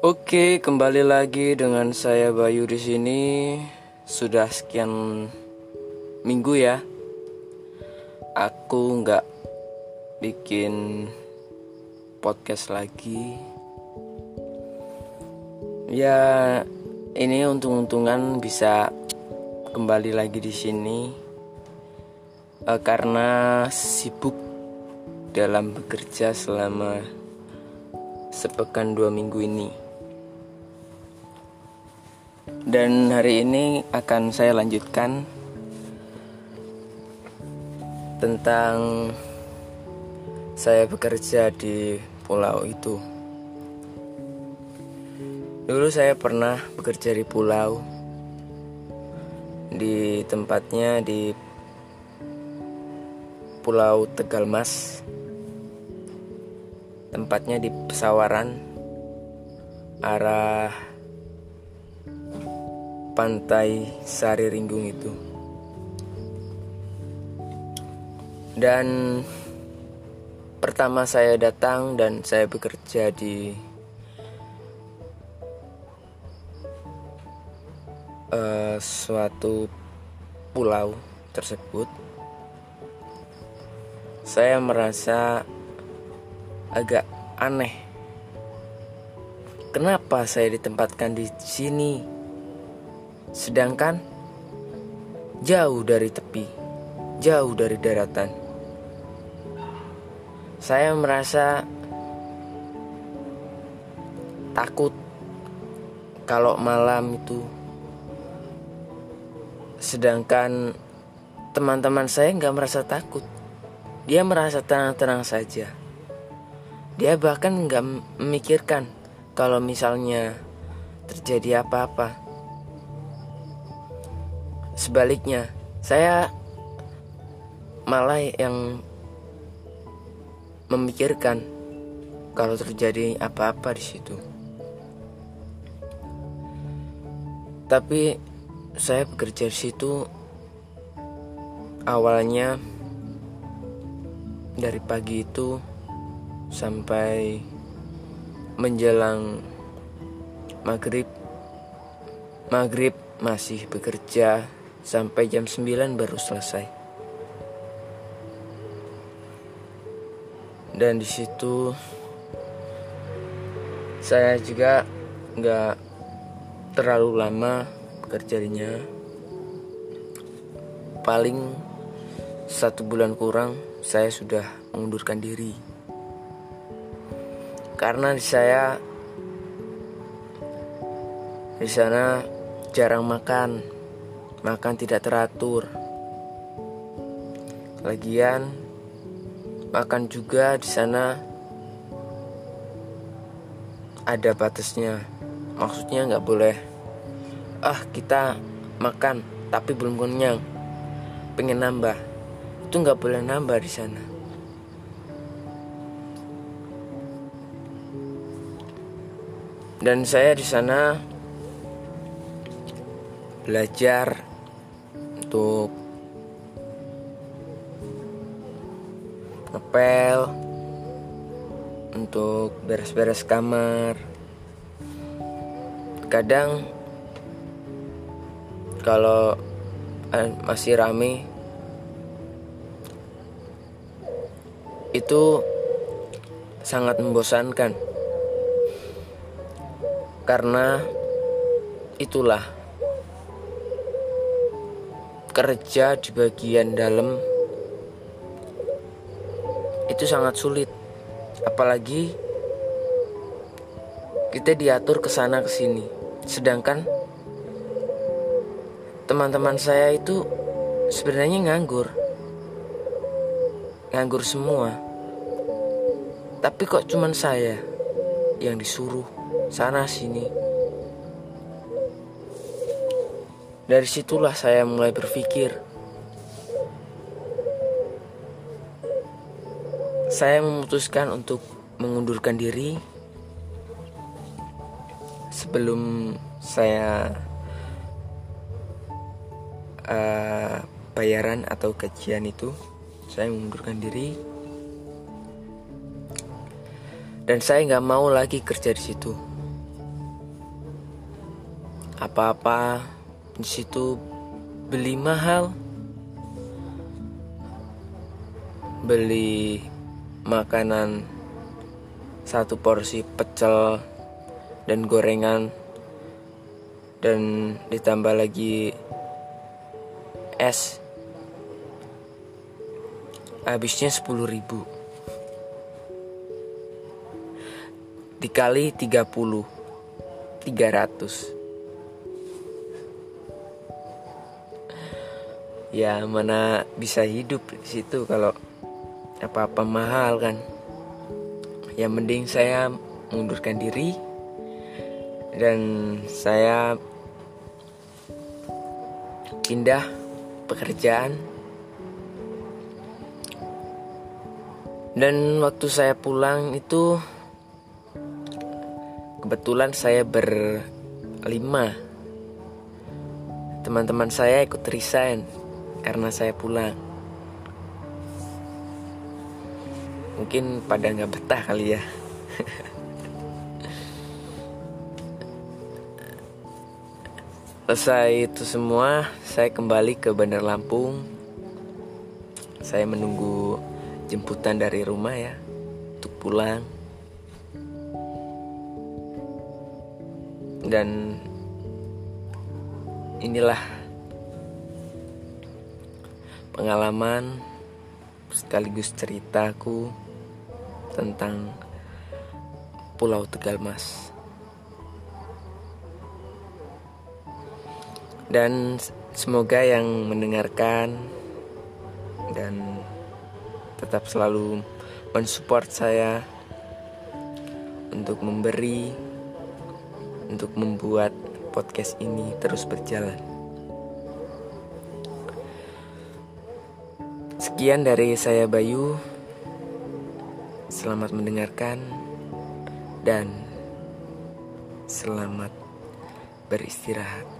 Oke, kembali lagi dengan saya Bayu di sini. Sudah sekian minggu ya. Aku nggak bikin podcast lagi. Ya, ini untung-untungan bisa kembali lagi di sini uh, karena sibuk dalam bekerja selama sepekan dua minggu ini. Dan hari ini akan saya lanjutkan tentang saya bekerja di pulau itu. Dulu saya pernah bekerja di pulau di tempatnya di Pulau Tegalmas. Tempatnya di Pesawaran arah pantai Sari Ringgung itu. Dan pertama saya datang dan saya bekerja di uh, suatu pulau tersebut. Saya merasa agak aneh. Kenapa saya ditempatkan di sini? Sedangkan jauh dari tepi, jauh dari daratan. Saya merasa takut kalau malam itu. Sedangkan teman-teman saya nggak merasa takut. Dia merasa tenang-tenang saja. Dia bahkan nggak memikirkan kalau misalnya terjadi apa-apa. Sebaliknya, saya malah yang memikirkan kalau terjadi apa-apa di situ. Tapi saya bekerja di situ awalnya dari pagi itu sampai menjelang maghrib maghrib masih bekerja sampai jam 9 baru selesai. Dan di situ saya juga nggak terlalu lama bekerjanya. Paling satu bulan kurang saya sudah mengundurkan diri. Karena di saya di sana jarang makan makan tidak teratur. Lagian makan juga di sana ada batasnya. Maksudnya nggak boleh ah kita makan tapi belum kenyang pengen nambah itu nggak boleh nambah di sana dan saya di sana belajar untuk ngepel untuk beres-beres kamar. Kadang kalau eh, masih rame itu sangat membosankan. Karena itulah kerja di bagian dalam itu sangat sulit. Apalagi kita diatur ke sana ke sini. Sedangkan teman-teman saya itu sebenarnya nganggur. Nganggur semua. Tapi kok cuman saya yang disuruh sana sini Dari situlah saya mulai berpikir. Saya memutuskan untuk mengundurkan diri sebelum saya uh, bayaran atau gajian itu. Saya mengundurkan diri dan saya nggak mau lagi kerja di situ apa-apa di situ beli mahal. Beli makanan satu porsi pecel dan gorengan. Dan ditambah lagi es. Habisnya 10 ribu. Dikali 30 300 ya mana bisa hidup di situ kalau apa-apa mahal kan? Ya mending saya mundurkan diri dan saya pindah pekerjaan. Dan waktu saya pulang itu kebetulan saya berlima. Teman-teman saya ikut resign karena saya pulang. Mungkin pada nggak betah kali ya. Selesai itu semua saya kembali ke Bandar Lampung. Saya menunggu jemputan dari rumah ya untuk pulang. Dan inilah pengalaman sekaligus ceritaku tentang Pulau Tegalmas. Dan semoga yang mendengarkan dan tetap selalu mensupport saya untuk memberi untuk membuat podcast ini terus berjalan. Sekian dari saya Bayu. Selamat mendengarkan dan selamat beristirahat.